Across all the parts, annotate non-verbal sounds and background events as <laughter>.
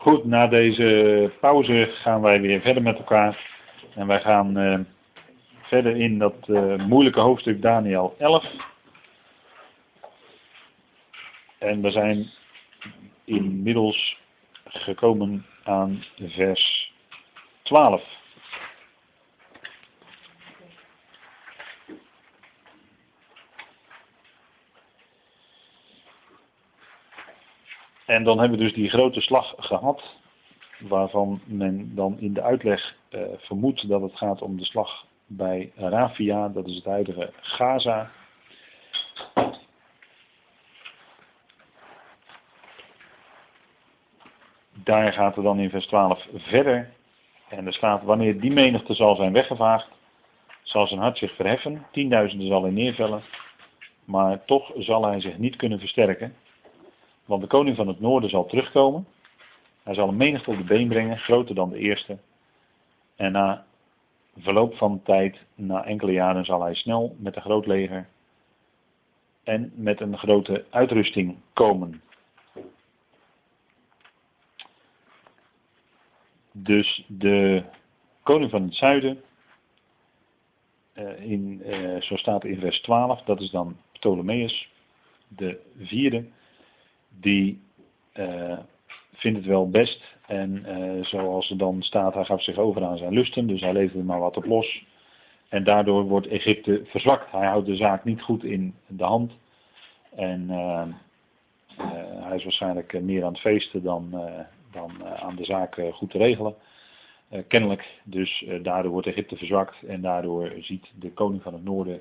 Goed, na deze pauze gaan wij weer verder met elkaar. En wij gaan uh, verder in dat uh, moeilijke hoofdstuk Daniel 11. En we zijn inmiddels gekomen aan vers 12. En dan hebben we dus die grote slag gehad, waarvan men dan in de uitleg uh, vermoedt dat het gaat om de slag bij Rafia, dat is het huidige Gaza. Daar gaat het dan in vers 12 verder. En er staat, wanneer die menigte zal zijn weggevaagd, zal zijn hart zich verheffen, tienduizenden zal hij neervellen, maar toch zal hij zich niet kunnen versterken. Want de koning van het noorden zal terugkomen. Hij zal een menigte op de been brengen, groter dan de eerste. En na verloop van tijd, na enkele jaren, zal hij snel met een groot leger en met een grote uitrusting komen. Dus de koning van het zuiden, eh, in, eh, zo staat in vers 12, dat is dan Ptolemeus, de vierde, die uh, vindt het wel best. En uh, zoals er dan staat, hij gaf zich over aan zijn lusten, dus hij leefde er maar wat op los. En daardoor wordt Egypte verzwakt. Hij houdt de zaak niet goed in de hand. En uh, hij is waarschijnlijk meer aan het feesten dan, dan aan de zaak goed te regelen. kennelijk, dus daardoor wordt Egypte verzwakt en daardoor ziet de koning van het noorden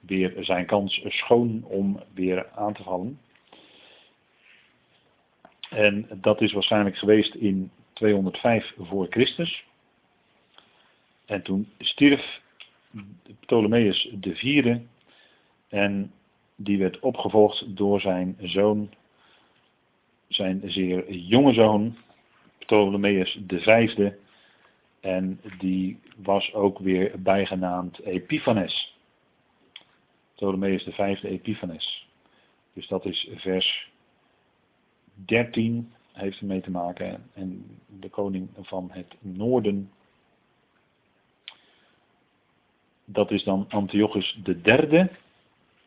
weer zijn kans schoon om weer aan te vallen. En dat is waarschijnlijk geweest in 205 voor Christus. En toen stierf Ptolemeus de vierde en die werd opgevolgd door zijn zoon, zijn zeer jonge zoon, Ptolemeus de vijfde. En die was ook weer bijgenaamd Epiphanes. Ptolemeus de vijfde Epiphanes. Dus dat is vers 13 heeft ermee te maken. En de koning van het noorden, dat is dan Antiochus de derde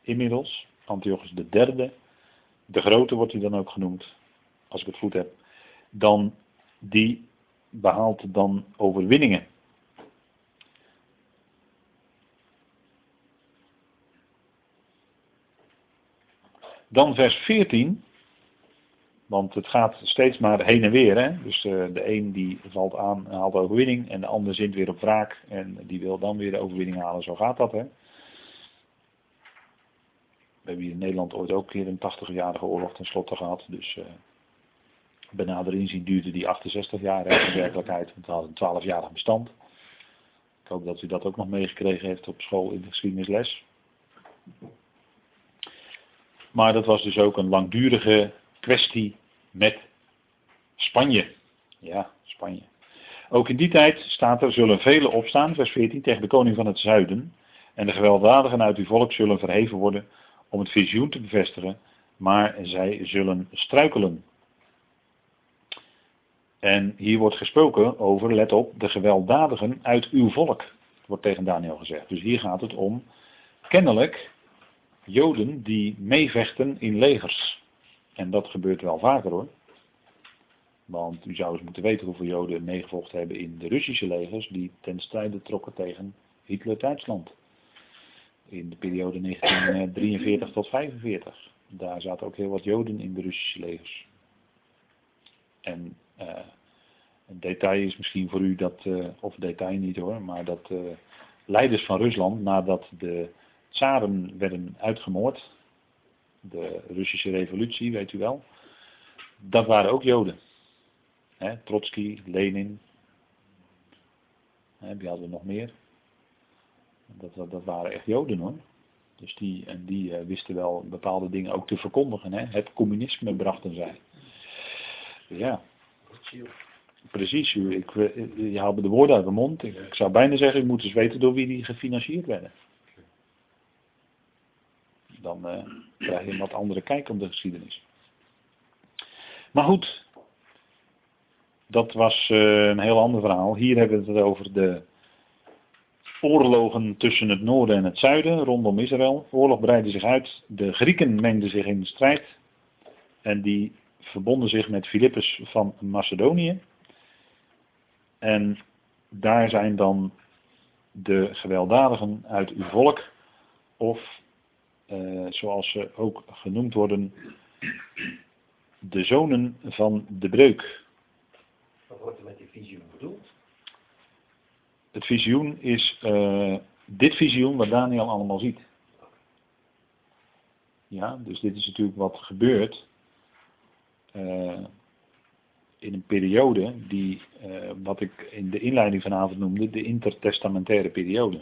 inmiddels. Antiochus de derde. De grote wordt hij dan ook genoemd, als ik het goed heb. Dan die behaalt dan overwinningen. Dan vers 14. Want het gaat steeds maar heen en weer. Hè? Dus de, eh, de een die valt aan en haalt overwinning. En de ander zint weer op wraak. En die wil dan weer de overwinning halen. Zo gaat dat. Hè? We hebben hier in Nederland ooit ook een keer een 80-jarige oorlog tenslotte gehad. Dus uh, bij nader duurde die 68 jaar in werkelijkheid. Want we hadden een 12-jarig bestand. Ik hoop dat u dat ook nog meegekregen heeft op school in de geschiedenisles. Maar dat was dus ook een langdurige kwestie met Spanje. Ja, Spanje. Ook in die tijd staat er, zullen velen opstaan, vers 14, tegen de koning van het zuiden. En de gewelddadigen uit uw volk zullen verheven worden om het visioen te bevestigen, maar zij zullen struikelen. En hier wordt gesproken over, let op, de gewelddadigen uit uw volk, wordt tegen Daniel gezegd. Dus hier gaat het om, kennelijk, Joden die meevechten in legers. En dat gebeurt wel vaker hoor. Want u zou eens moeten weten hoeveel Joden meegevolgd hebben in de Russische legers die ten strijde trokken tegen Hitler-Duitsland. In de periode 1943 tot 45. Daar zaten ook heel wat Joden in de Russische legers. En uh, een detail is misschien voor u dat, uh, of detail niet hoor, maar dat uh, leiders van Rusland nadat de tsaren werden uitgemoord, de Russische revolutie, weet u wel, dat waren ook Joden. Trotsky, Lenin, he, die hadden nog meer. Dat, dat, waren echt Joden hoor. Dus die, en die uh, wisten wel bepaalde dingen ook te verkondigen. Het communisme brachten zij. Ja. Precies, u, ik, je haalde de woorden uit de mond. Ik, ik zou bijna zeggen, u moet eens weten door wie die gefinancierd werden dan uh, krijg je een wat andere kijk op de geschiedenis. Maar goed, dat was eh, een heel ander verhaal. Hier hebben we het over de oorlogen tussen het noorden en het zuiden rondom Israël. De oorlog breidde zich uit. De Grieken mengden zich in de strijd. En die verbonden zich met Philippus van Macedonië. En daar zijn dan de gewelddadigen uit uw volk, of eh, zoals ze ook genoemd worden, de zonen van de breuk. Wat wordt er met die visioen bedoeld? Het visioen is uh, dit visioen wat Daniel allemaal ziet. Ja, dus dit is natuurlijk wat gebeurt uh, in een periode die, uh, wat ik in de inleiding vanavond noemde, de intertestamentaire periode.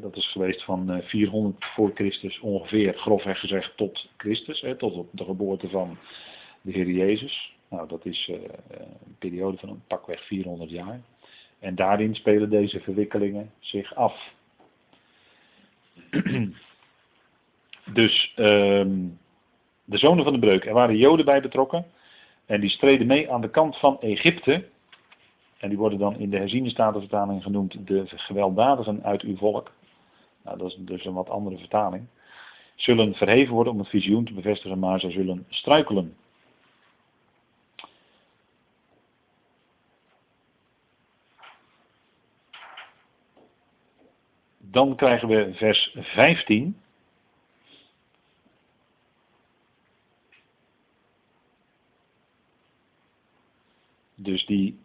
Dat is geweest van 400 voor Christus ongeveer, grofweg gezegd, tot Christus, tot op de geboorte van de Heer Jezus. Nou, dat is uh, een periode van een pakweg 400 jaar. En daarin spelen deze verwikkelingen zich af. <clears throat> dus uh, de zonen van de breuk, er waren Joden bij betrokken. En die streden mee aan de kant van Egypte. En die worden dan in de herziene statenvertaling genoemd de gewelddadigen uit uw volk. Nou, dat is dus een wat andere vertaling. Zullen verheven worden om het visioen te bevestigen, maar ze zullen struikelen. Dan krijgen we vers 15. Dus die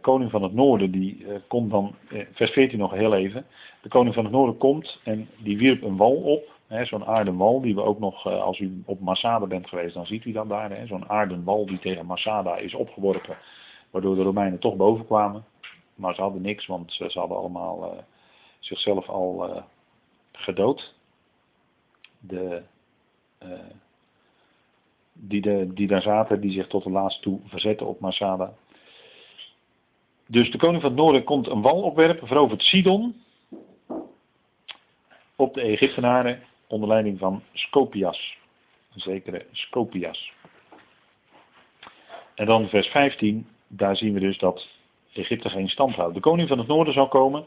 koning van het noorden, die uh, komt dan, uh, vers 14 nog heel even. De koning van het noorden komt en die wierp een wal op. Zo'n aardenwal, die we ook nog, als u op Masada bent geweest, dan ziet u dat daar. Zo'n aardenwal die tegen Masada is opgeworpen, waardoor de Romeinen toch boven kwamen. Maar ze hadden niks, want ze, hadden allemaal zichzelf al gedood. De, die, de, die daar zaten, die zich tot de laatste toe verzetten op Masada. Dus de koning van het noorden komt een wal opwerpen, verovert Sidon op de Egyptenaren onder leiding van Scopias. Een zekere Scopias. En dan vers 15, daar zien we dus dat Egypte geen stand houdt. De koning van het noorden zal komen.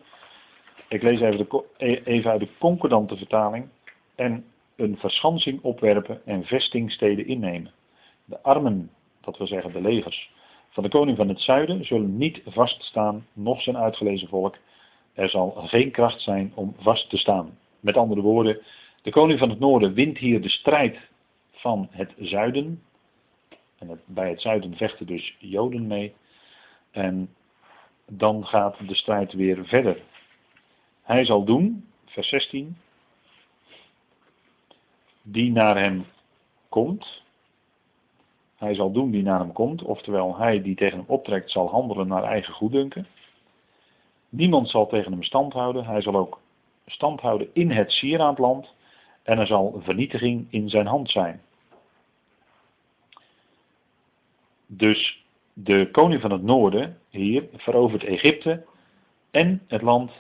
Ik lees even, de, e- even uit de concordante vertaling. En een verschansing opwerpen en vestingsteden innemen. De armen, dat wil zeggen de legers, van de koning van het zuiden zullen niet vaststaan, nog zijn uitgelezen volk. Er zal geen kracht zijn om vast te staan. Met andere woorden, de koning van het noorden wint hier de strijd van het zuiden. En bij het zuiden vechten dus Joden mee. En dan gaat de strijd weer verder. Hij zal doen, vers 16, die naar hem komt. Hij zal doen die naar hem komt, oftewel hij die tegen hem optrekt zal handelen naar eigen goeddunken. Niemand zal tegen hem stand houden, hij zal ook stand houden in het sieraadland en er zal vernietiging in zijn hand zijn. Dus de koning van het noorden hier verovert Egypte en het land,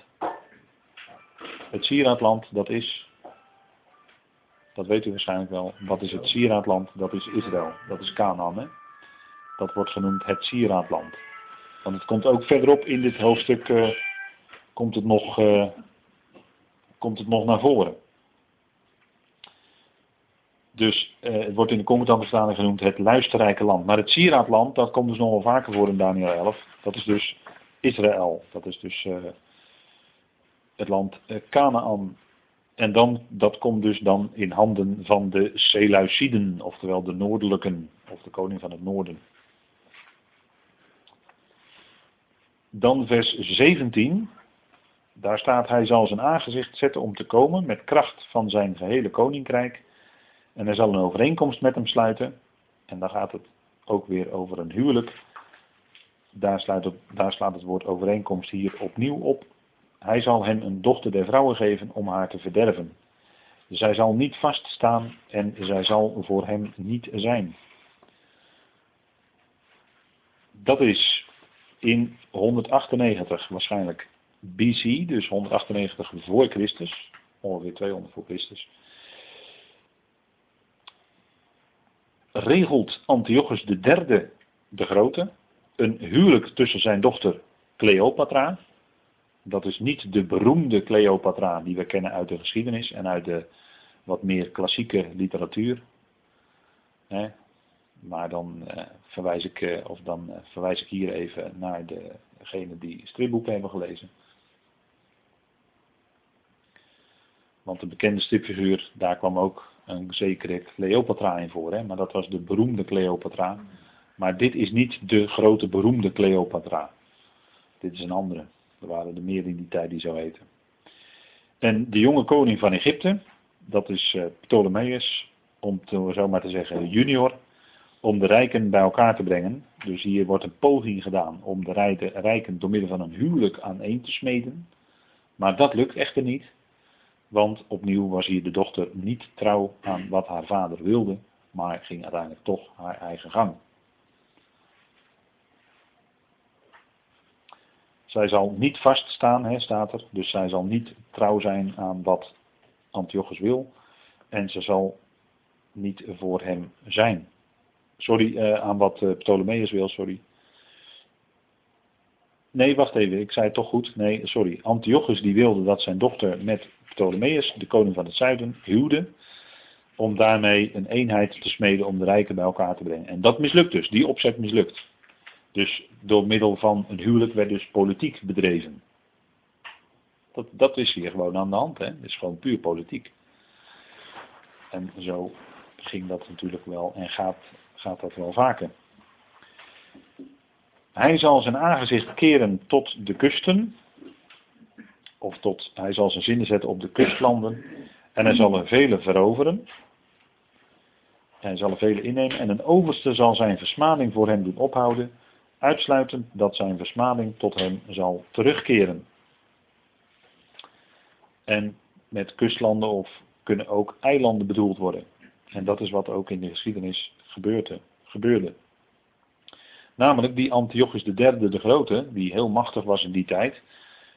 het sieraadland, dat is dat weet u waarschijnlijk wel. Wat is het sieraadland? Dat is Israël. Dat is Canaan. Dat wordt genoemd het sieraadland. Want het komt ook verderop in dit hoofdstuk, uh, komt, het nog, uh, komt het nog naar voren. Dus uh, het wordt in de concordante vertaling genoemd het luisterrijke land. Maar het sieraadland, dat komt dus nog wel vaker voor in Daniel 11. Dat is dus Israël. Dat is dus het land Canaan. En dan, dat komt dus dan in handen van de Seleuciden, oftewel de noordelijken, of de koning van het noorden. Dan vers 17, daar staat hij zal zijn aangezicht zetten om te komen met kracht van zijn gehele koninkrijk. En hij zal een overeenkomst met hem sluiten. En dan gaat het ook weer over een huwelijk. Daar, sluit daar slaat het woord overeenkomst hier opnieuw op. Hij zal hem een dochter der vrouwen geven om haar te verderven. Zij zal niet vaststaan en zij zal voor hem niet zijn. Dat is in 198 waarschijnlijk BC, dus 198 voor Christus, ongeveer 200 voor Christus. regelt Antiochus derde de Grote een huwelijk tussen zijn dochter Cleopatra. Dat is niet de beroemde Cleopatra die we kennen uit de geschiedenis en uit de wat meer klassieke literatuur. Maar dan, uh, verwijs ik, uh, of dan uh, verwijs ik hier even naar degene die stripboeken hebben gelezen. Want de bekende stripfiguur, daar kwam ook een zekere Cleopatra in voor. Hè? Maar dat was de beroemde Cleopatra. Maar dit is niet de grote beroemde Cleopatra. Dit is een andere. Er waren er meer in die tijd die zo heten. En de jonge koning van Egypte, dat is uh, Ptolemeus, om te, zo maar te zeggen junior, om de rijken bij elkaar te brengen. Dus hier wordt een poging gedaan om de rijken door middel van een huwelijk aan één te smeden. Maar dat lukt echter niet. Want opnieuw was hier de dochter niet trouw aan wat haar vader wilde, maar ging uiteindelijk toch haar eigen gang. Zij zal niet vaststaan, hè, staat er. Dus zij zal niet trouw zijn aan wat Antiochus wil. En ze zal niet voor hem zijn. Sorry, uh, aan wat uh, Ptolemeus wil, sorry. Nee, wacht even, ik zei het toch goed. Nee, sorry. Antiochus die wilde dat zijn dochter met Ptolemeus, de koning van het zuiden, huwde. Om daarmee een eenheid te smeden om de rijken bij elkaar te brengen. En dat mislukt dus, die opzet mislukt. Dus door middel van een huwelijk werd dus politiek bedreven. Dat, dat is hier gewoon aan de hand, hè? Is gewoon puur politiek. En zo ging dat natuurlijk wel en gaat, gaat dat wel vaker. Hij zal zijn aangezicht keren tot de kusten, of tot, hij zal zijn zinnen zetten op de kustlanden, en hij zal er vele veroveren. Hij zal er vele innemen, en een overste zal zijn versmading voor hem doen ophouden, uitsluitend dat zijn versmading tot hem zal terugkeren. En met kustlanden of kunnen ook eilanden bedoeld worden. En dat is wat ook in de geschiedenis gebeurde. gebeurde. Namelijk die Antiochus III de Grote, die heel machtig was in die tijd,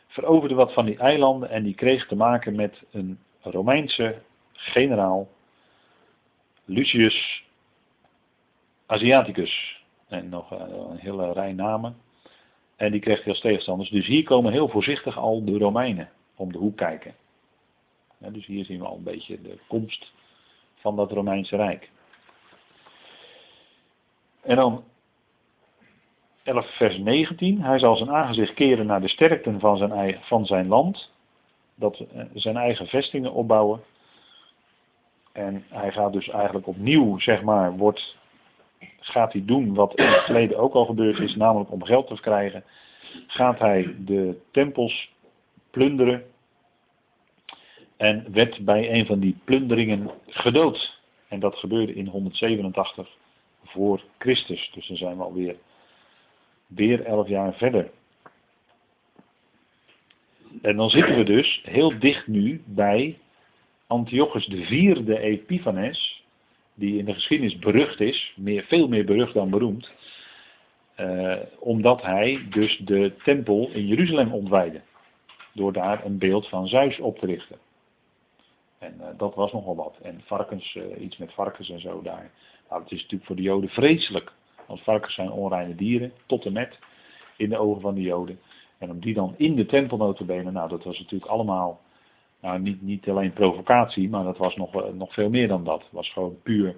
veroverde wat van die eilanden en die kreeg te maken met een Romeinse generaal, Lucius Asiaticus. En nog eh, een hele rij namen. En die kreeg hij als tegenstanders. Dus hier komen heel voorzichtig al de Romeinen om de hoek kijken. dus hier zien we al een beetje de komst van dat Romeinse Rijk. En dan 11 vers 19. Hij zal zijn aangezicht keren naar de sterkten van zijn, van zijn land. Dat, eh, zijn eigen vestingen opbouwen. En hij gaat dus eigenlijk opnieuw, zeg maar, wordt gaat hij doen wat in het verleden ook al gebeurd is, namelijk om geld te krijgen, gaat hij de tempels plunderen en werd bij een van die plunderingen gedood. En dat gebeurde in 187 voor Christus. Dus dan zijn we alweer weer elf jaar verder. En dan zitten we dus heel dicht nu bij Antiochus de vierde Epiphanes, die in de geschiedenis berucht is, meer, veel meer berucht dan beroemd, uh, omdat hij dus de tempel in Jeruzalem ontwijde. Door daar een beeld van Zeus op te richten. En uh, dat was nogal wat. En varkens, uh, iets met varkens en zo daar. Nou, het is natuurlijk voor de Joden vreselijk. Want varkens zijn onreine dieren, tot en met, in de ogen van de Joden. En om die dan in de tempel notabene, nou dat was natuurlijk allemaal nou, niet, niet alleen provocatie, maar dat was nog, eh, nog veel meer dan dat. Het was gewoon puur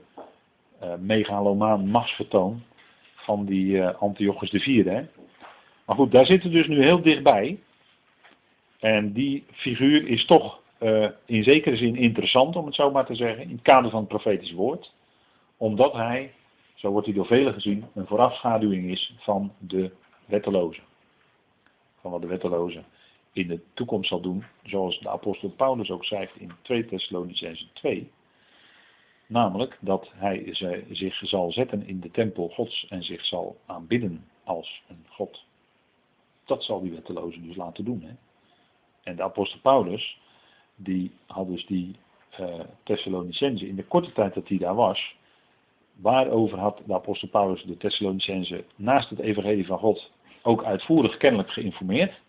uh, megalomaan machtsvertoon van die uh, Antiochus IV. Hè? Maar goed, daar zitten dus nu heel dichtbij. En die figuur is toch in zekere zin interessant, om het zo maar te zeggen, in het kader van het profetisch woord. Omdat hij, zo wordt hij door velen gezien, een voorafschaduwing is van de wetteloze. Van wat de wetteloze in de toekomst zal doen, zoals de apostel Paulus ook schrijft in 2 Thessalonicenzen 2. Namelijk dat hij zich zal zetten in de tempel Gods en zich zal aanbidden als een God. Dat zal die wetteloze dus laten doen. Hè? En de apostel Paulus, die had dus die uh, Thessalonicenzen in de korte tijd dat hij daar was, waarover had de apostel Paulus de Thessalonicenzen naast het evangelie van God ook uitvoerig kennelijk geïnformeerd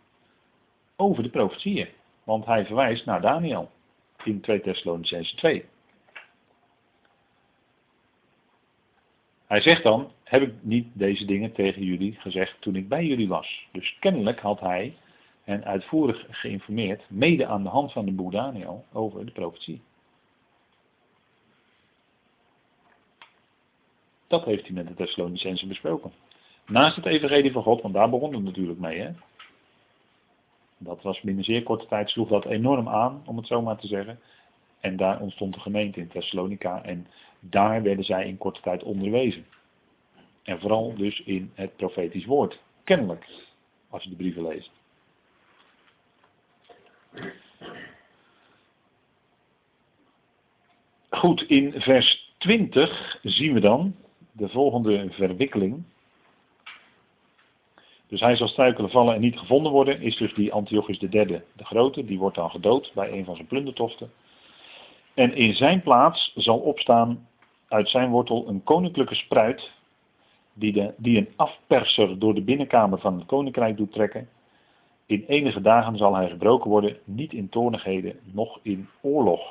over de profetieën. Want hij verwijst naar Daniel in 2 Thessalonicense 2. Hij zegt dan, heb ik niet deze dingen tegen jullie gezegd toen ik bij jullie was. Dus kennelijk had hij hen uitvoerig geïnformeerd, mede aan de hand van de boer Daniel, over de profetie. Dat heeft hij met de Thessalonicense besproken. Naast het evangelie van God, want daar begon het natuurlijk mee. Hè? Dat was binnen zeer korte tijd, sloeg dat enorm aan, om het zo maar te zeggen. En daar ontstond de gemeente in Thessalonica en daar werden zij in korte tijd onderwezen. En vooral dus in het profetisch woord. Kennelijk, als je de brieven leest. Goed, in vers 20 zien we dan de volgende verwikkeling. Dus hij zal struikelen, vallen en niet gevonden worden, is dus die Antiochus derde, de grote, die wordt dan gedood bij een van zijn plundertochten. En in zijn plaats zal opstaan uit zijn wortel een koninklijke spruit, die, de, die een afperser door de binnenkamer van het koninkrijk doet trekken. In enige dagen zal hij gebroken worden, niet in toornigheden, noch in oorlog.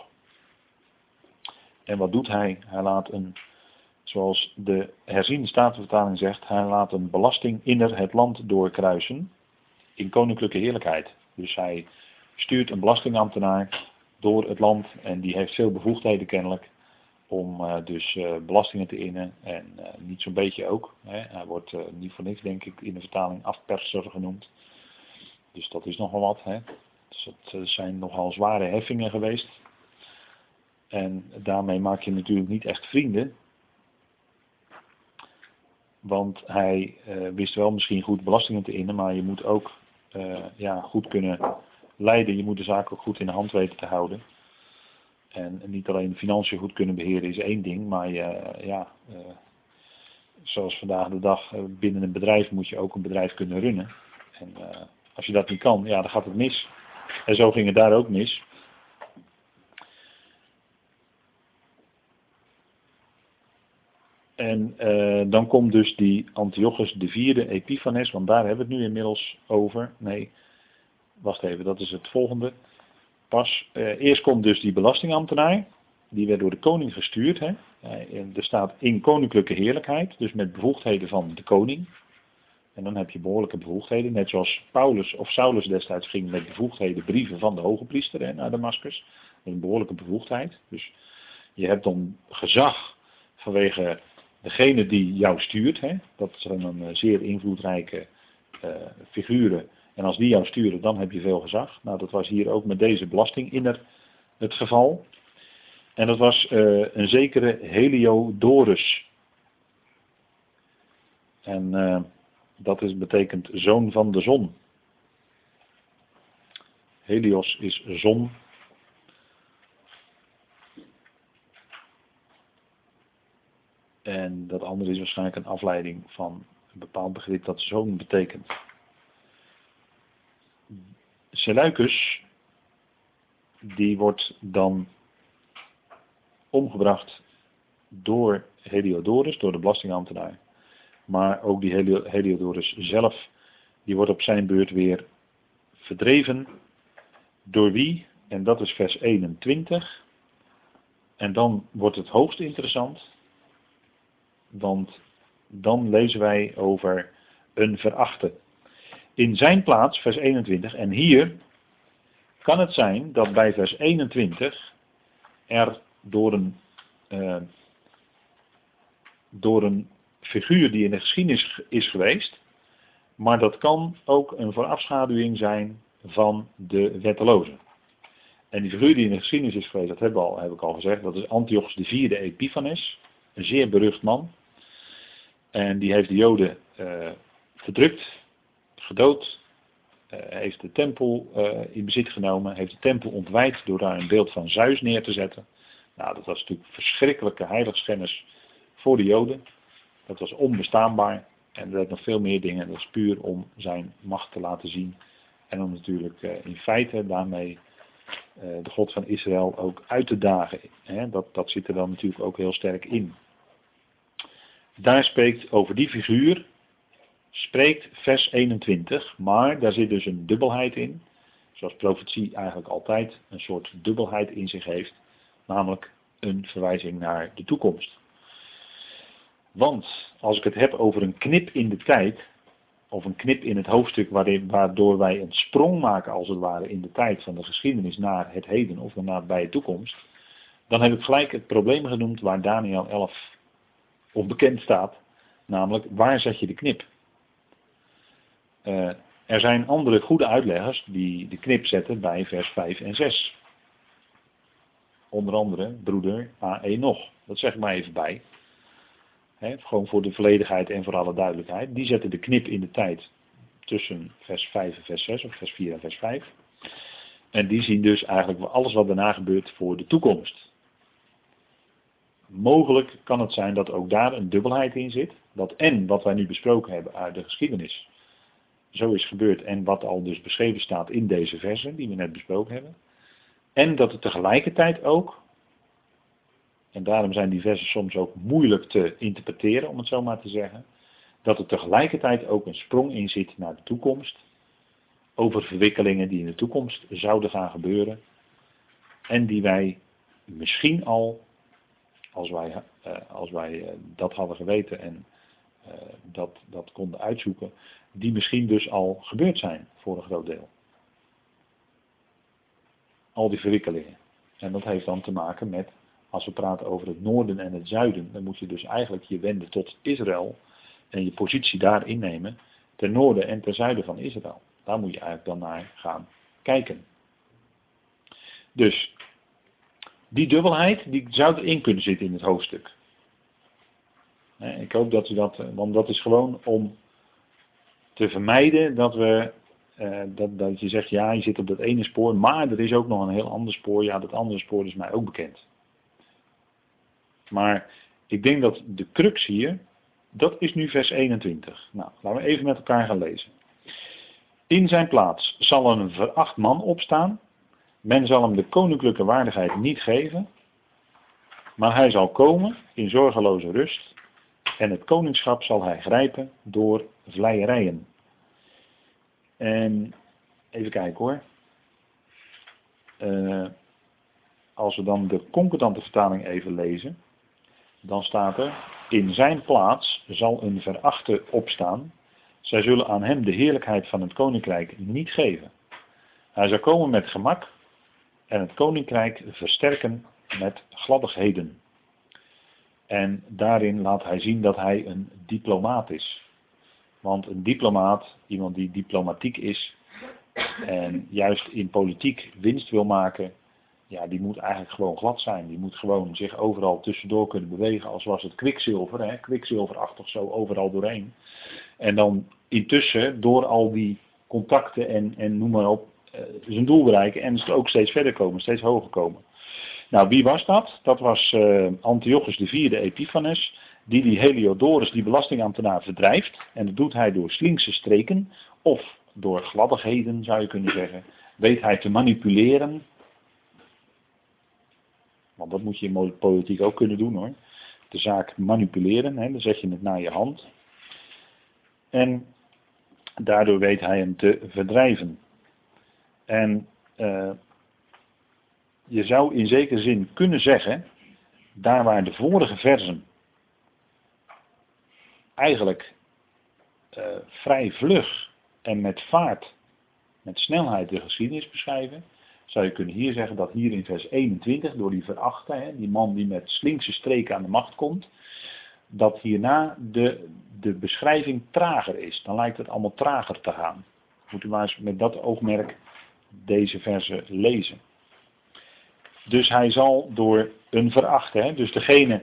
En wat doet hij? Hij laat een, zoals de herziende statenvertaling zegt, hij laat een belasting inner het land doorkruisen in koninklijke heerlijkheid. Dus hij stuurt een belastingambtenaar door het land en die heeft veel bevoegdheden kennelijk om uh, dus uh, belastingen te innen en uh, niet zo'n beetje ook. Hè. Hij wordt niet voor niks denk ik in de vertaling afperser genoemd. Dus dat is nogal wat. Hè. Dus dat zijn nogal zware heffingen geweest. En daarmee maak je natuurlijk niet echt vrienden. Want hij wist wel misschien goed belastingen te innen, maar je moet ook ja, goed kunnen leiden. Je moet de zaak ook goed in de hand weten te houden. En niet alleen financiën goed kunnen beheren is één ding, maar je, ja, zoals vandaag de dag binnen een bedrijf moet je ook een bedrijf kunnen runnen. En als je dat niet kan, ja, dan gaat het mis. En zo ging het daar ook mis. En dan komt dus die Antiochus vierde Epiphanes, want daar hebben we het nu inmiddels over. Nee, wacht even, dat is het volgende pas. Uh, eerst komt dus die belastingambtenaar. Die werd door de koning gestuurd. Hè. Uh, er staat in koninklijke heerlijkheid. Dus met bevoegdheden van de koning. En dan heb je behoorlijke bevoegdheden. Net zoals Paulus of Saulus destijds ging met bevoegdheden brieven van de hoge priester hè, naar Damascus. Met een behoorlijke bevoegdheid. Dus je hebt dan gezag vanwege degene die jou stuurt. Hè. Dat zijn dan eh, zeer invloedrijke uh, figuren en als die jou sturen, dan heb je veel gezag. Nou, dat was hier ook met deze belasting in het geval. En dat was uh, een zekere Heliodorus. En dat is, betekent zoon van de zon. Helios is zon. En dat andere is waarschijnlijk een afleiding van een bepaald begrip dat zoon betekent. Seleucus, die wordt dan omgebracht door Heliodorus, door de belastingambtenaar. Maar ook die Heliodorus zelf, die wordt op zijn beurt weer verdreven. Door wie? En dat is vers 21. En dan wordt het hoogst interessant. Want dan lezen wij over een verachte in zijn plaats, vers 21. En hier kan het zijn dat bij vers 21 er door een, uh, door een figuur die in de geschiedenis is geweest, maar dat kan ook een voorafschaduwing zijn van de wetteloze. En die figuur die in de geschiedenis is geweest, dat heb, al, heb ik al gezegd, dat is Antiochus IV Epiphanes, een zeer berucht man. En die heeft de Joden uh, verdrukt gedood, uh, heeft de tempel uh, in bezit genomen, heeft de tempel ontwijd door daar een beeld van Zeus neer te zetten. Nou, dat was natuurlijk verschrikkelijke heiligschennis voor de Joden. Dat was onbestaanbaar en er werd nog veel meer dingen. Dat is puur om zijn macht te laten zien en om natuurlijk in feite daarmee de God van Israël ook uit te dagen. Dat, dat zit er dan natuurlijk ook heel sterk in. Daar spreekt over die figuur spreekt vers 21, maar daar zit dus een dubbelheid in, zoals profetie eigenlijk altijd een soort dubbelheid in zich heeft, namelijk een verwijzing naar de toekomst. Want als ik het heb over een knip in de tijd, of een knip in het hoofdstuk waardoor wij een sprong maken als het ware in de tijd van de geschiedenis naar het heden of naar bij de toekomst, dan heb ik gelijk het probleem genoemd waar Daniel 11 onbekend staat, namelijk waar zet je de knip? Uh, er zijn andere goede uitleggers die de knip zetten bij vers 5 en 6. Onder andere broeder A.E. nog. Dat zeg ik maar even bij. gewoon voor de volledigheid en voor alle duidelijkheid. Die zetten de knip in de tijd tussen vers 5 en vers 6, of vers 4 en vers 5. En die zien dus eigenlijk alles wat daarna gebeurt voor de toekomst. Mogelijk kan het zijn dat ook daar een dubbelheid in zit. Dat en wat wij nu besproken hebben uit de geschiedenis zo is gebeurd en wat al dus beschreven staat in deze versen die we net besproken hebben. En dat het tegelijkertijd ook, en daarom zijn die versen soms ook moeilijk te interpreteren, om het zo maar te zeggen, dat er tegelijkertijd ook een sprong in zit naar de toekomst, over verwikkelingen die in de toekomst zouden gaan gebeuren, en die wij misschien al, als wij, eh, als wij eh, dat hadden geweten en eh, dat, dat konden uitzoeken, die misschien dus al gebeurd zijn voor een groot deel. Al die verwikkelingen. En dat heeft dan te maken met, als we praten over het noorden en het zuiden, dan moet je dus eigenlijk je wenden tot Israël en je positie daar innemen, ten noorden en ten zuiden van Israël. Daar moet je eigenlijk dan naar gaan kijken. Dus, die dubbelheid, die zou erin kunnen zitten in het hoofdstuk. Ik hoop dat u dat, want dat is gewoon om te vermijden dat we uh, dat, dat je zegt, ja, je zit op dat ene spoor, maar er is ook nog een heel ander spoor. Ja, dat andere spoor is mij ook bekend. Maar ik denk dat de crux hier, dat is nu vers 21. Nou, laten we even met elkaar gaan lezen. In zijn plaats zal een veracht man opstaan. Men zal hem de koninklijke waardigheid niet geven. Maar hij zal komen in zorgeloze rust. En het koningschap zal hij grijpen door vleierijen. En even kijken hoor. Uh, als we dan de concordante vertaling even lezen, dan staat er, in zijn plaats zal een verachte opstaan. Zij zullen aan hem de heerlijkheid van het koninkrijk niet geven. Hij zal komen met gemak en het koninkrijk versterken met gladdigheden. En daarin laat hij zien dat hij een diplomaat is. Want een diplomaat, iemand die diplomatiek is en juist in politiek winst wil maken, ja, die moet eigenlijk gewoon glad zijn. Die moet gewoon zich overal tussendoor kunnen bewegen, als was het kwikzilver, hè, kwikzilverachtig zo overal doorheen. En dan intussen door al die contacten en, en noem maar op, zijn doel bereiken en ook steeds verder komen, steeds hoger komen. Nou, wie was dat? Dat was uh, Antiochus IV Epiphanes die die Heliodorus, die belastingambtenaar, verdrijft. En dat doet hij door slinkse streken of door gladdigheden, zou je kunnen zeggen. Weet hij te manipuleren. Want dat moet je in politiek ook kunnen doen hoor. De zaak manipuleren, hè, dan zet je het naar je hand. En daardoor weet hij hem te verdrijven. En uh, je zou in zekere zin kunnen zeggen, daar waar de vorige versen eigenlijk uh, vrij vlug en met vaart, met snelheid de geschiedenis beschrijven, zou je kunnen hier zeggen dat hier in vers 21, door die verachte, hè, die man die met slinkse streken aan de macht komt, dat hierna de, de beschrijving trager is. Dan lijkt het allemaal trager te gaan. Moet u maar eens met dat oogmerk deze verse lezen. Dus hij zal door een verachte, dus degene,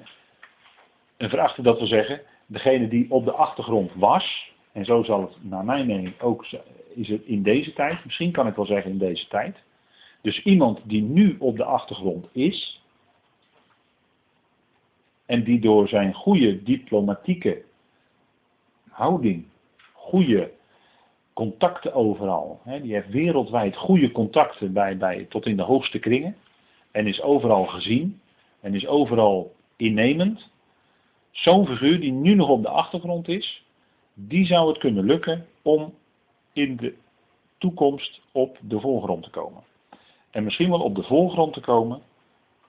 een verachte dat wil zeggen, degene die op de achtergrond was, en zo zal het naar mijn mening ook, is het in deze tijd, misschien kan ik wel zeggen in deze tijd. Dus iemand die nu op de achtergrond is, en die door zijn goede diplomatieke houding, goede contacten overal, hè, die heeft wereldwijd goede contacten bij, bij, tot in de hoogste kringen, en is overal gezien, en is overal innemend, Zo'n figuur die nu nog op de achtergrond is, die zou het kunnen lukken om in de toekomst op de voorgrond te komen. En misschien wel op de voorgrond te komen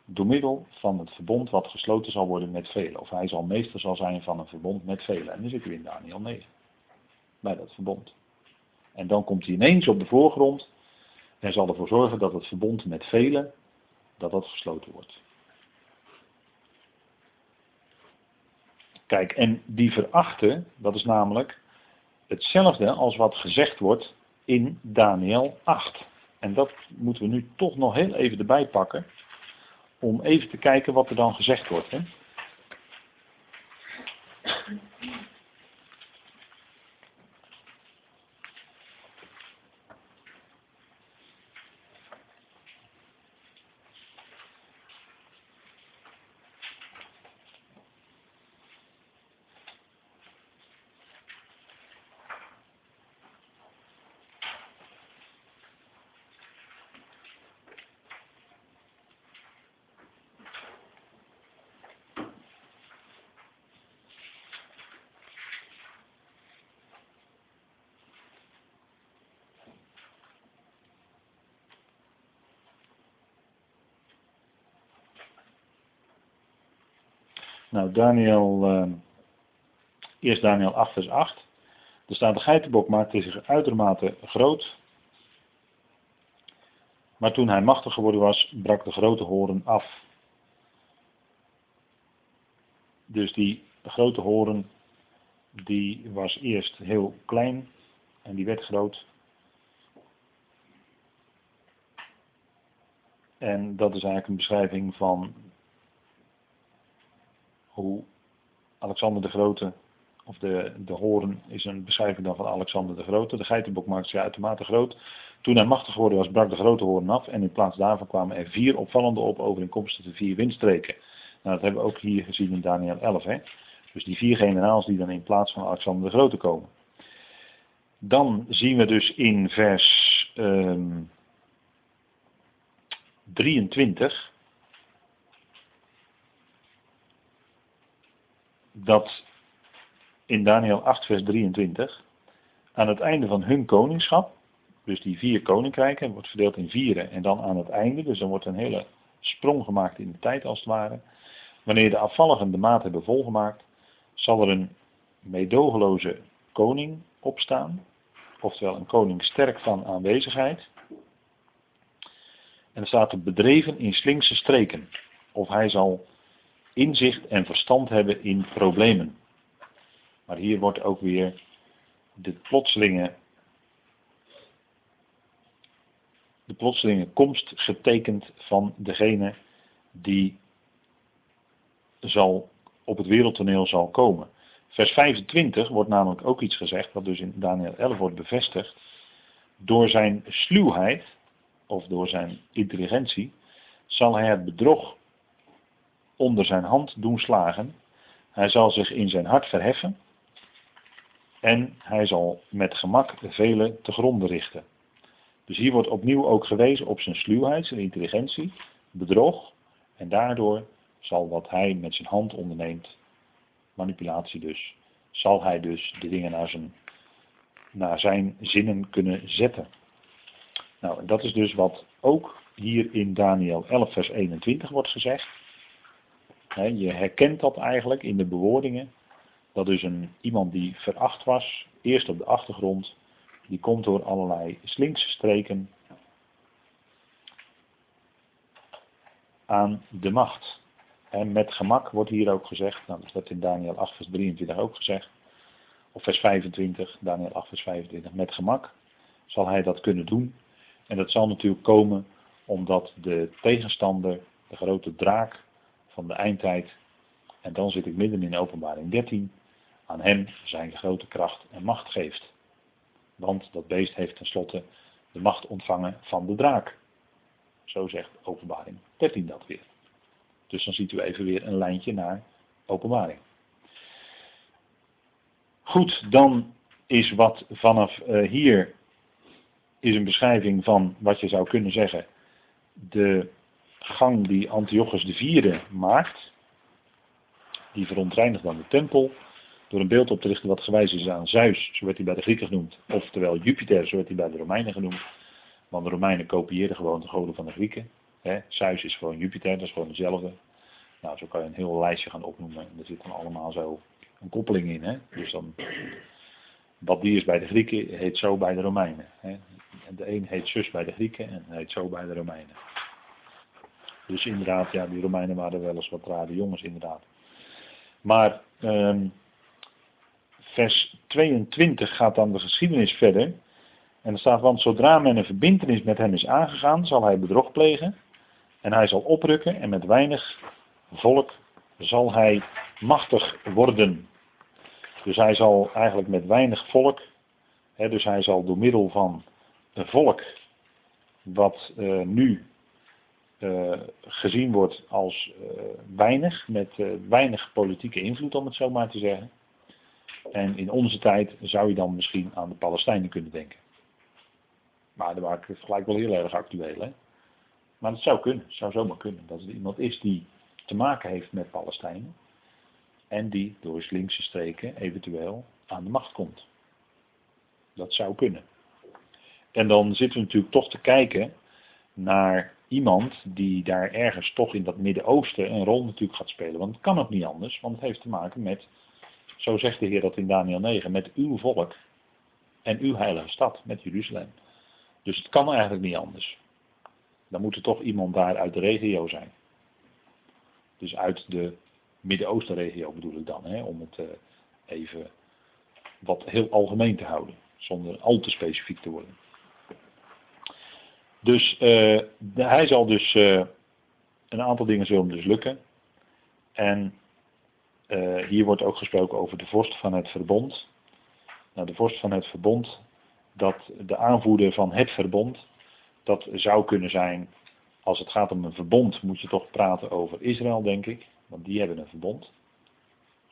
door middel van het verbond wat gesloten zal worden met velen. Of hij zal meester zal zijn van een verbond met velen. En dan zit u in Daniel 9. Bij dat verbond. En dan komt hij ineens op de voorgrond en zal ervoor zorgen dat het verbond met velen, dat dat gesloten wordt. Kijk, en die verachten, dat is namelijk hetzelfde als wat gezegd wordt in Daniel 8. En dat moeten we nu toch nog heel even erbij pakken, om even te kijken wat er dan gezegd wordt. Hè? Nou, Daniel, uh, eerst Daniel 8 vers 8. Er staat, de geitenbok maakte zich uitermate groot. Maar toen hij machtig geworden was, brak de grote horen af. Dus die grote horen, die was eerst heel klein en die werd groot. En dat is eigenlijk een beschrijving van hoe Alexander de Grote, of de, de horen is een beschrijving dan van Alexander de Grote. De geitenbok maakte zich uitermate groot. Toen hij machtig geworden was, brak de grote hoorn af en in plaats daarvan kwamen er vier opvallende op overeenkomstig de vier windstreken. Nou, dat hebben we ook hier gezien in Daniel 11. Hè? Dus die vier generaals die dan in plaats van Alexander de Grote komen. Dan zien we dus in vers um, 23 dat in Daniel 8, vers 23, aan het einde van hun koningschap, dus die vier koninkrijken, wordt verdeeld in vieren en dan aan het einde, dus dan wordt een hele sprong gemaakt in de tijd als het ware. Wanneer de afvalligen de maat hebben volgemaakt, zal er een meedogenloze koning opstaan, oftewel een koning sterk van aanwezigheid. En er staat er bedreven in slinkse streken, of hij zal inzicht en verstand hebben in problemen. Maar hier wordt ook weer de plotselinge, de komst getekend van degene die zal op het wereldtoneel zal komen. Vers 25 wordt namelijk ook iets gezegd, wat dus in Daniel 11 wordt bevestigd. Door zijn sluwheid, of door zijn intelligentie, zal hij het bedrog onder zijn hand doen slagen. Hij zal zich in zijn hart verheffen. En hij zal met gemak vele te gronden richten. Dus hier wordt opnieuw ook gewezen op zijn sluwheid, zijn intelligentie, bedrog. En daardoor zal wat hij met zijn hand onderneemt, manipulatie dus, zal hij dus de dingen naar zijn, naar zijn zinnen kunnen zetten. Nou, en dat is dus wat ook hier in Daniel 11, vers 21 wordt gezegd je herkent dat eigenlijk in de bewoordingen. Dat dus een, iemand die veracht was, eerst op de achtergrond, die komt door allerlei slinkse streken aan de macht. En met gemak wordt hier ook gezegd, nou, dat wordt in Daniel 8 vers 23 ook gezegd, of vers 25, Daniel 8 vers 25, met gemak zal hij dat kunnen doen. En dat zal natuurlijk komen omdat de tegenstander, de grote draak, van de eindtijd. En dan zit ik midden in openbaring 13. Aan hem zijn grote kracht en macht geeft. Want dat beest heeft tenslotte de macht ontvangen van de draak. Zo zegt openbaring 13 dat weer. Dus dan ziet u even weer een lijntje naar openbaring. Goed, dan is wat vanaf uh, hier is een beschrijving van wat je zou kunnen zeggen de gang die Antiochus IV maakt, die verontreinigt dan de tempel, door een beeld op te richten wat gewijs is aan Zeus, zo werd hij bij de Grieken genoemd, oftewel Jupiter, zo werd hij bij de Romeinen genoemd, want de Romeinen kopieerden gewoon de goden van de Grieken, Zeus is gewoon Jupiter, dat is gewoon dezelfde. Nou, zo kan je een heel lijstje gaan opnoemen. En er zit dan allemaal zo een koppeling in. Hè? Dus dan, wat die is bij de Grieken, heet zo bij de Romeinen. Hè? De een heet zus bij de Grieken en heet zo bij de Romeinen. Dus inderdaad, ja, die Romeinen waren wel eens wat rare jongens, inderdaad. Maar ehm, vers 22 gaat dan de geschiedenis verder. En er staat, want zodra men een verbintenis met hem is aangegaan, zal hij bedrog plegen. En hij zal oprukken en met weinig volk zal hij machtig worden. Dus hij zal eigenlijk met weinig volk, hè, dus hij zal door middel van een volk wat uh, nu uh, gezien wordt als uh, weinig, met weinig politieke invloed om het zo maar te zeggen. En in onze tijd zou je dan misschien aan de Palestijnen kunnen denken. Maar daar maak ik gelijk wel heel erg actueel. Hè? Maar het zou kunnen, zou zomaar kunnen. Dat er iemand is die te maken heeft met Palestijnen. En die door linkse streken eventueel aan de macht komt. Dat zou kunnen. En dan zitten we natuurlijk toch te kijken naar iemand die daar ergens toch in dat Midden-Oosten een rol natuurlijk gaat spelen. Want het kan ook niet anders, want het heeft te maken met, zo zegt de Heer dat in Daniel 9, met uw volk en uw heilige stad, met Jeruzalem. Dus het kan eigenlijk niet anders. Dan moet er toch iemand daar uit de regio zijn. Dus uit de Midden-Oosten-regio bedoel ik dan, hè, om het uh, even wat heel algemeen te houden, zonder al te specifiek te worden. Dus de, hij zal dus, uh, een aantal dingen zullen dus lukken. En hier wordt ook gesproken over de vorst van het verbond. Nou, de vorst van het verbond, dat de aanvoerder van het verbond, dat zou kunnen zijn als het gaat om een verbond moet je toch praten over Israël, denk ik. Want die hebben een verbond.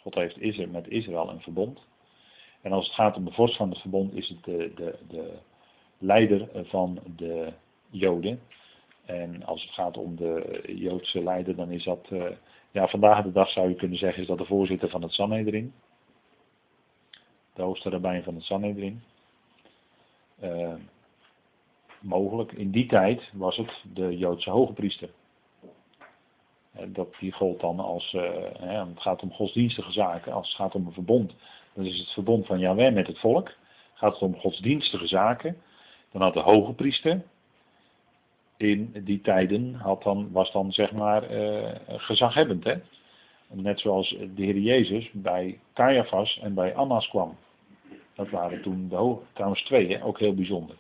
God heeft Israël, met Israël een verbond. En als het gaat om de vorst van het verbond, is het de, de, de leider van de Joden. En als het gaat om de Joodse leider, dan is dat, uh, ja, vandaag de dag zou je kunnen zeggen, is dat de voorzitter van het Sanhedrin. De hoogste rabbijn van het Sanhedrin. Uh, mogelijk. In die tijd was het de Joodse hoge priester. Dat, die gold dan als, hè, het gaat om godsdienstige zaken, als het gaat om een verbond, dan is het verbond van Yahweh met het volk. Gaat het om godsdienstige zaken, dan had de hoge priester in die tijden had dan, was dan zeg maar uh, gezaghebbend. Hè? Net zoals de Heer Jezus bij Caiaphas en bij Annas kwam. Dat waren toen de trouwens twee, hè? ook heel bijzonder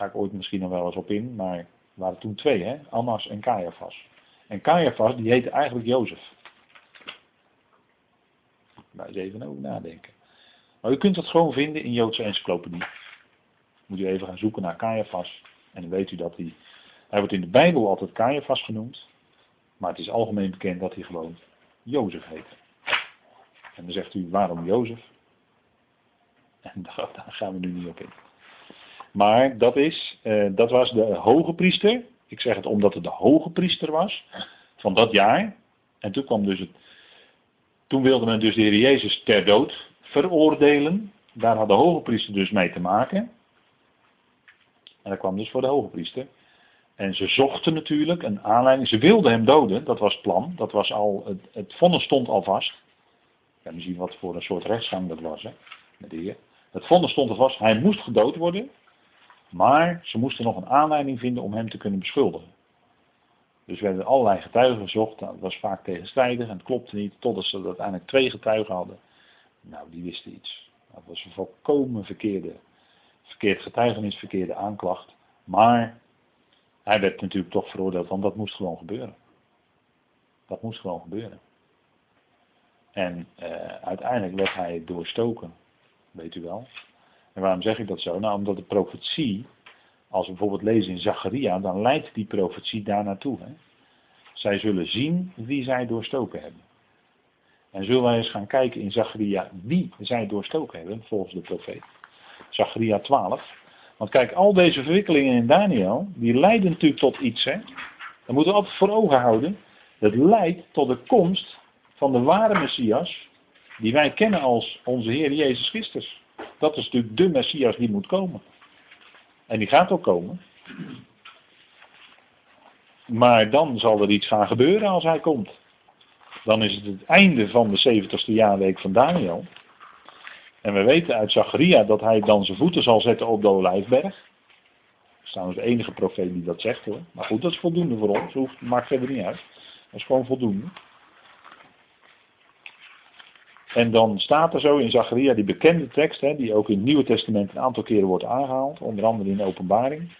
ga ik ooit misschien nog wel eens op in, maar waren toen twee, hè? Annas en Caiaphas. En Caiaphas, die heette eigenlijk Jozef. Daar eens even over nadenken. Maar u kunt dat gewoon vinden in Joodse encyclopedie. Moet u even gaan zoeken naar Caiaphas. En dan weet u dat hij, hij wordt in de Bijbel altijd Caiaphas genoemd. Maar het is algemeen bekend dat hij gewoon Jozef heet. En dan zegt u, waarom Jozef? En <laughs> daar gaan we nu niet op in. Maar dat, is, uh, dat was de hoge priester. Ik zeg het omdat het de hoge priester was van dat jaar. En toen kwam dus het. Toen wilde men dus de Heer Jezus ter dood veroordelen. Daar had de hoge priester dus mee te maken. En dat kwam dus voor de hoge priester. En ze zochten natuurlijk een aanleiding. Ze wilden hem doden, dat was het plan. Dat was al, het, het vonnis stond al vast. Kan zien wat voor een soort rechtsgang dat was. Hè. Het vonnis stond al vast. Hij moest gedood worden. Maar ze moesten nog een aanleiding vinden om hem te kunnen beschuldigen. Dus werden allerlei getuigen gezocht. Dat was vaak tegenstrijdig en het klopte niet. Totdat ze uiteindelijk twee getuigen hadden. Nou, die wisten iets. Dat was een volkomen verkeerde, verkeerd getuigenis, verkeerde aanklacht. Maar hij werd natuurlijk toch veroordeeld, want dat moest gewoon gebeuren. Dat moest gewoon gebeuren. En uh, uiteindelijk werd hij doorstoken, weet u wel. En waarom zeg ik dat zo? Nou, omdat de profetie, als we bijvoorbeeld lezen in Zacharia, dan leidt die profetie daar naartoe. Zij zullen zien wie zij doorstoken hebben. En zullen wij eens gaan kijken in Zacharia wie zij doorstoken hebben, volgens de profeet. Zacharia 12. Want kijk, al deze verwikkelingen in Daniel, die leiden natuurlijk tot iets. Hè? Dat moeten we altijd voor ogen houden. Dat leidt tot de komst van de ware Messias, die wij kennen als onze Heer Jezus Christus. Dat is natuurlijk de Messias die moet komen. En die gaat ook komen. Maar dan zal er iets gaan gebeuren als hij komt. Dan is het het einde van de 70ste jaarweek van Daniel. En we weten uit Zacharia dat hij dan zijn voeten zal zetten op de Olijfberg. Dat is trouwens de enige profeet die dat zegt hoor. Maar goed, dat is voldoende voor ons. Hoeft, maakt verder niet uit. Dat is gewoon voldoende. En dan staat er zo in Zacharia die bekende tekst, hè, die ook in het Nieuwe Testament een aantal keren wordt aangehaald, onder andere in openbaring.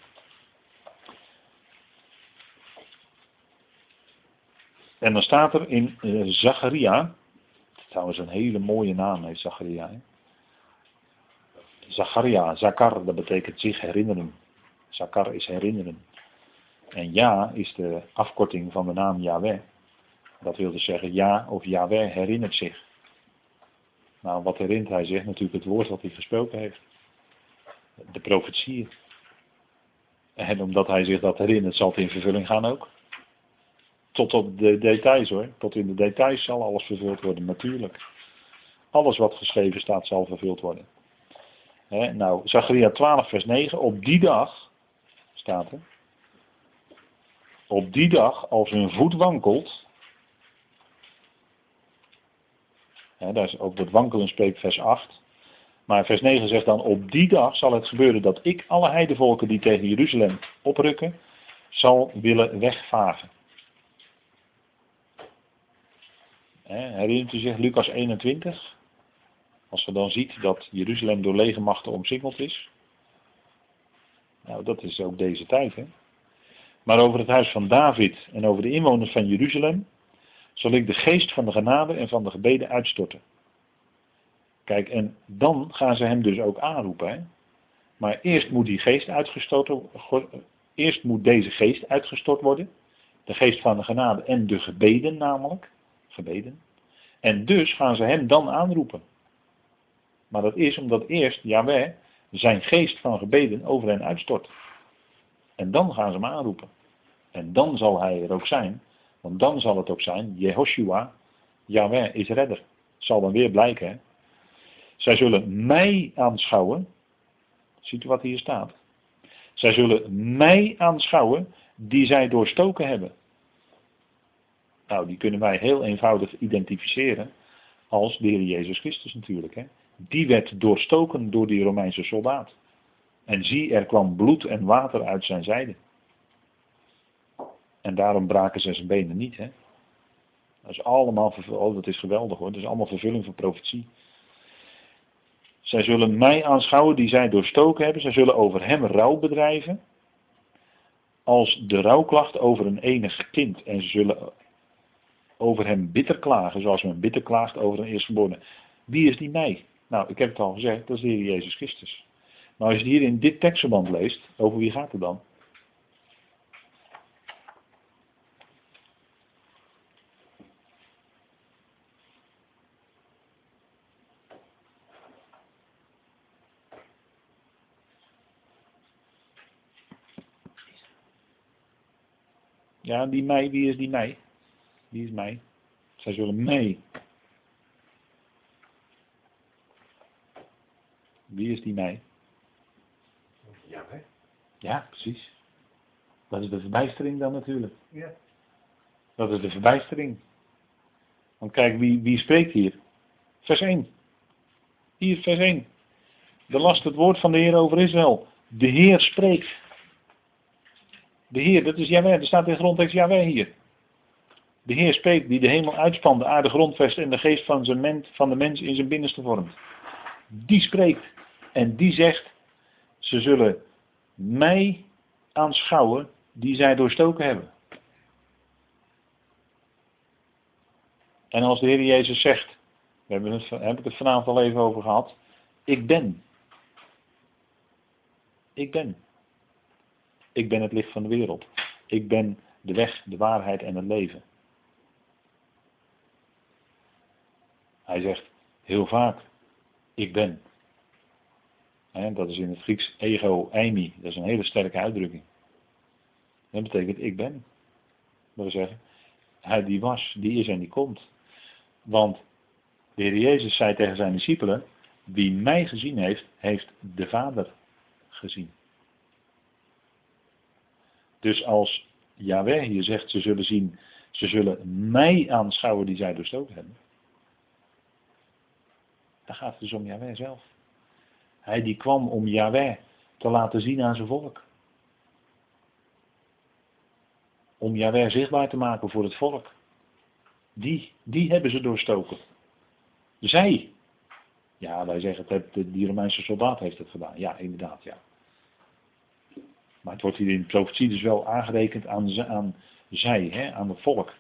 En dan staat er in uh, Zacharia, trouwens een hele mooie naam heeft Zacharia. Hè? Zacharia, Zakar, dat betekent zich herinneren. Zakar is herinneren. En ja is de afkorting van de naam Yahweh. Dat wil dus zeggen ja of Yahweh herinnert zich. Nou, wat herinnert hij zich? Natuurlijk het woord wat hij gesproken heeft. De profetie. En omdat hij zich dat herinnert, zal het in vervulling gaan ook. Tot op de details hoor. Tot in de details zal alles vervuld worden, natuurlijk. Alles wat geschreven staat zal vervuld worden. He, nou, Zacharia 12 vers 9. Op die dag, staat er. Op die dag, als hun voet wankelt, daar is ook het wankelen spreekt vers 8. Maar vers 9 zegt dan, op die dag zal het gebeuren dat ik alle heidevolken die tegen Jeruzalem oprukken, zal willen wegvagen. herinnert u zich Lucas 21? Als we dan ziet dat Jeruzalem door legermachten omsingeld is. Nou, dat is ook deze tijd. Hè? Maar over het huis van David en over de inwoners van Jeruzalem zal ik de geest van de genade en van de gebeden uitstorten. Kijk, en dan gaan ze hem dus ook aanroepen. Hè? Maar eerst moet die geest uitgestort Eerst moet deze geest uitgestort worden. De geest van de genade en de gebeden namelijk. Gebeden. En dus gaan ze hem dan aanroepen. Maar dat is omdat eerst Yahweh zijn geest van gebeden over hen uitstort. En dan gaan ze hem aanroepen. En dan zal hij er ook zijn want dan zal het ook zijn, Jehoshua, Yahweh is redder. Zal dan weer blijken. Hè? Zij zullen mij aanschouwen. Ziet u wat hier staat? Zij zullen mij aanschouwen die zij doorstoken hebben. Nou, die kunnen wij heel eenvoudig identificeren als de Heer Jezus Christus natuurlijk. Hè? Die werd doorstoken door die Romeinse soldaat. En zie, er kwam bloed en water uit zijn zijde. En daarom braken ze zijn benen niet. Hè? Dat is allemaal. Oh, dat is geweldig hoor. Dat is allemaal vervulling van profetie. Zij zullen mij aanschouwen die zij doorstoken hebben. Zij zullen over hem rouw bedrijven. Als de rouwklacht over een enig kind. En ze zullen over hem bitter klagen. Zoals men bitter klaagt over een eerstgeborene. Wie is die mij? Nou, ik heb het al gezegd. Dat is de Heer Jezus Christus. Maar als je hier in dit tekstverband leest. Over wie gaat het dan? Ja, die mij, wie is die mij? Wie is mij? Zij zullen mij. Wie is die mij? Ja, hè? Ja, precies. Dat is de verbijstering dan natuurlijk. Ja. Dat is de verbijstering. Want kijk, wie, wie spreekt hier? Vers 1. Hier, vers 1. De last het woord van de Heer over Israël. De Heer spreekt. De Heer, dat is Jaweh, er staat in grondtekst Jaweh hier. De Heer spreekt die de hemel uitspant, de aarde grondvest en de geest van, zijn mens, van de mens in zijn binnenste vormt. Die spreekt en die zegt, ze zullen mij aanschouwen die zij doorstoken hebben. En als de Heer Jezus zegt, we hebben het, heb ik het vanavond al even over gehad, ik ben. Ik ben. Ik ben het licht van de wereld. Ik ben de weg, de waarheid en het leven. Hij zegt heel vaak, ik ben. Dat is in het Grieks ego eimi. Dat is een hele sterke uitdrukking. Dat betekent ik ben. Dat wil zeggen, hij die was, die is en die komt. Want de Heer Jezus zei tegen zijn discipelen, wie mij gezien heeft, heeft de Vader gezien. Dus als Yahweh hier zegt, ze zullen zien, ze zullen mij aanschouwen die zij doorstoken hebben. Dan gaat het dus om Yahweh zelf. Hij die kwam om Yahweh te laten zien aan zijn volk. Om Yahweh zichtbaar te maken voor het volk. Die, die hebben ze doorstoken. Zij. Ja, wij zeggen het, die Romeinse soldaat heeft het gedaan. Ja, inderdaad, ja. Maar het wordt hier in de profetie dus wel aangerekend aan, aan zij, hè, aan het volk.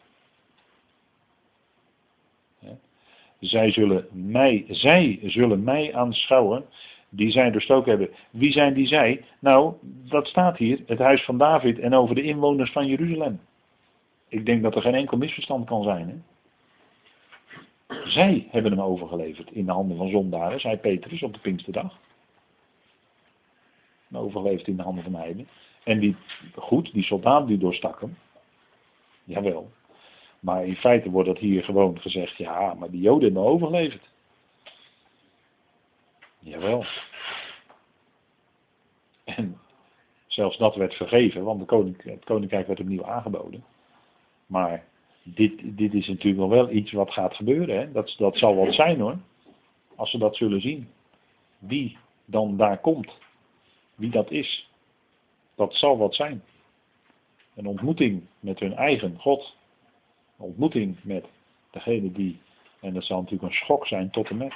Zij zullen mij, zij zullen mij aanschouwen die zij doorstoken hebben. Wie zijn die zij? Nou, dat staat hier, het huis van David en over de inwoners van Jeruzalem. Ik denk dat er geen enkel misverstand kan zijn. Hè? Zij hebben hem overgeleverd in de handen van zondaren, zei Petrus op de Pinksterdag. Overgeleverd in de handen van heiden. En die, goed, die soldaat die doorstak hem. Jawel. Maar in feite wordt dat hier gewoon gezegd, ja, maar die Joden hebben overgeleverd. Jawel. En zelfs dat werd vergeven, want de het koninkrijk werd opnieuw aangeboden. Maar dit, dit is natuurlijk wel iets wat gaat gebeuren. Dat, dat zal wat zijn hoor. Als ze dat zullen zien. Wie dan daar komt. Wie dat is. Dat zal wat zijn. Een ontmoeting met hun eigen God. Een ontmoeting met degene die. En dat zal natuurlijk een schok zijn tot en met.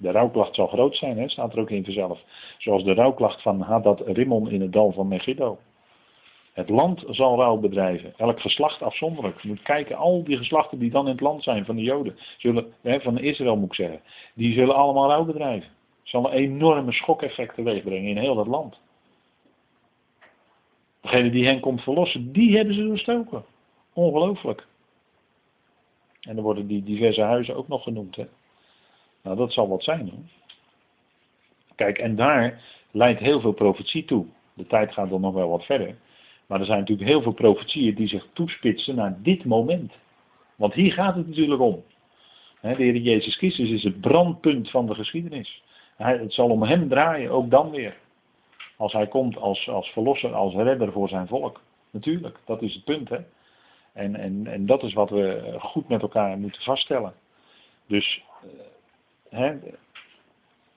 De rouwklacht zal groot zijn, hè, staat er ook in vanzelf. Zoals de rouwklacht van Hadad Rimmon in het dal van Megiddo. Het land zal rouw bedrijven. Elk geslacht afzonderlijk. Je moet kijken, al die geslachten die dan in het land zijn van de Joden, zullen, hè, van Israël moet ik zeggen, die zullen allemaal rouw bedrijven. Zal een enorme schokeffect teweeg brengen in heel dat land. Degene die hen komt verlossen, die hebben ze doorstoken. Ongelooflijk. En dan worden die diverse huizen ook nog genoemd. Nou, dat zal wat zijn. Hoor. Kijk, en daar leidt heel veel profetie toe. De tijd gaat dan nog wel wat verder. Maar er zijn natuurlijk heel veel profetieën die zich toespitsen naar dit moment. Want hier gaat het natuurlijk om. De Heer Jezus Christus is het brandpunt van de geschiedenis. Het zal om hem draaien, ook dan weer. Als hij komt als, als verlosser, als redder voor zijn volk. Natuurlijk, dat is het punt. Hè? En, en, en dat is wat we goed met elkaar moeten vaststellen. Dus eh, hè,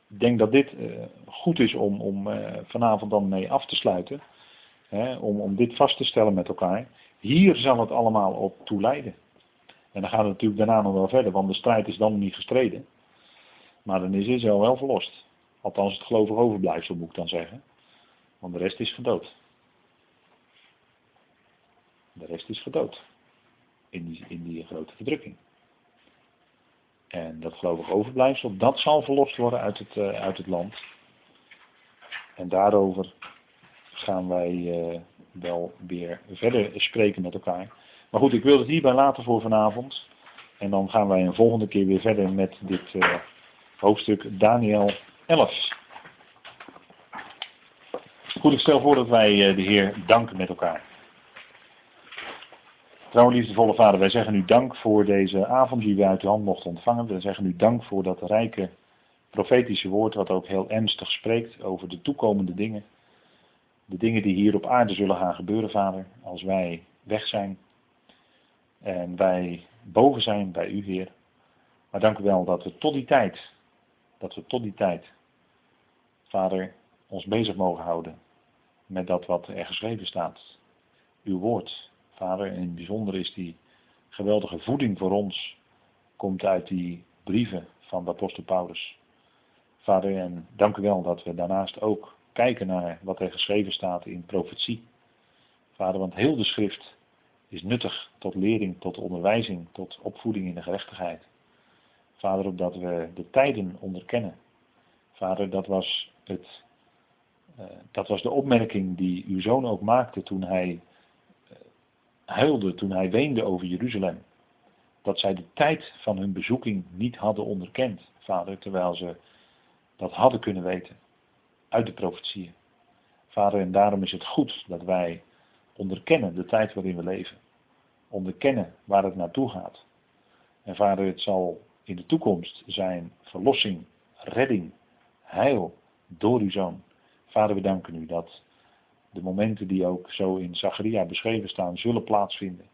ik denk dat dit eh, goed is om, om eh, vanavond dan mee af te sluiten hè, om, om dit vast te stellen met elkaar. Hier zal het allemaal op toe leiden. En dan gaat het natuurlijk daarna nog wel verder, want de strijd is dan niet gestreden. Maar dan is Israël wel verlost. Althans het gelovig overblijfsel moet ik dan zeggen. Want de rest is gedood. De rest is gedood. In die, in die grote verdrukking. En dat gelovig overblijfsel, dat zal verlost worden uit het, uh, uit het land. En daarover gaan wij uh, wel weer verder spreken met elkaar. Maar goed, ik wil het hierbij laten voor vanavond. En dan gaan wij een volgende keer weer verder met dit uh, hoofdstuk Daniel 11. Goed, ik stel voor dat wij de Heer danken met elkaar. Trouwens, liefdevolle Vader, wij zeggen u dank voor deze avond die we uit uw hand mochten ontvangen. We zeggen u dank voor dat rijke profetische woord wat ook heel ernstig spreekt over de toekomende dingen de dingen die hier op aarde zullen gaan gebeuren, Vader, als wij weg zijn en wij boven zijn bij U, Heer. Maar dank u wel dat we tot die tijd, dat we tot die tijd, Vader, ons bezig mogen houden met dat wat er geschreven staat. Uw woord, Vader, en in het bijzonder is die geweldige voeding voor ons, komt uit die brieven van de apostel Paulus. Vader, en dank u wel dat we daarnaast ook kijken naar wat er geschreven staat in profetie. Vader, want heel de schrift is nuttig tot lering, tot onderwijzing, tot opvoeding in de gerechtigheid. Vader, opdat we de tijden onderkennen. Vader, dat was, het, uh, dat was de opmerking die uw zoon ook maakte toen hij huilde, toen hij weende over Jeruzalem. Dat zij de tijd van hun bezoeking niet hadden onderkend, vader, terwijl ze dat hadden kunnen weten uit de profetieën. Vader, en daarom is het goed dat wij onderkennen de tijd waarin we leven. Onderkennen waar het naartoe gaat. En vader, het zal in de toekomst zijn verlossing, redding, heil door uw zoon. Vader, we danken u dat de momenten die ook zo in Zacharia beschreven staan, zullen plaatsvinden.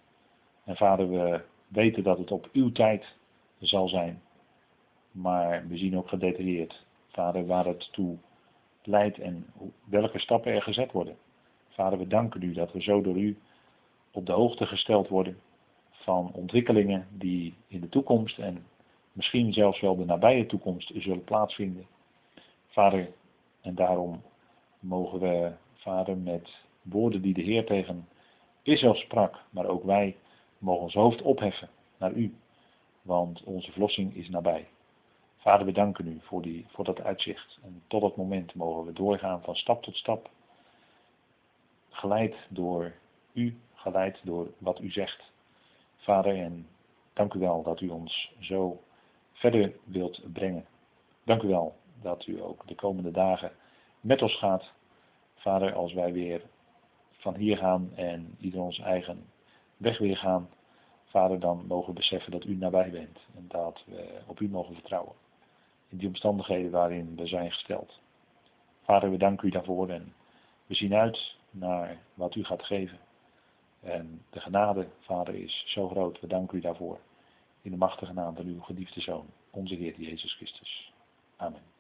En vader, we weten dat het op uw tijd zal zijn. Maar we zien ook gedetailleerd, vader, waar het toe leidt en welke stappen er gezet worden. Vader, we danken u dat we zo door u op de hoogte gesteld worden van ontwikkelingen die in de toekomst en misschien zelfs wel de nabije toekomst zullen plaatsvinden. Vader, en daarom mogen we, Vader, met woorden die de Heer tegen Israël sprak, maar ook wij mogen ons hoofd opheffen naar u, want onze verlossing is nabij. Vader, we danken u voor, die, voor dat uitzicht. En tot dat moment mogen we doorgaan van stap tot stap, geleid door u, geleid door wat u zegt. Vader, en dank u wel dat u ons zo verder wilt brengen. Dank u wel dat u ook de komende dagen met ons gaat. Vader, als wij weer van hier gaan en ieder onze eigen weg weer gaan. Vader, dan mogen we beseffen dat u nabij bent en dat we op u mogen vertrouwen. In die omstandigheden waarin we zijn gesteld. Vader, we danken u daarvoor en we zien uit naar wat u gaat geven. En de genade, Vader, is zo groot. We danken u daarvoor. In de machtige naam van uw geliefde Zoon, onze Heer Jezus Christus. Amen.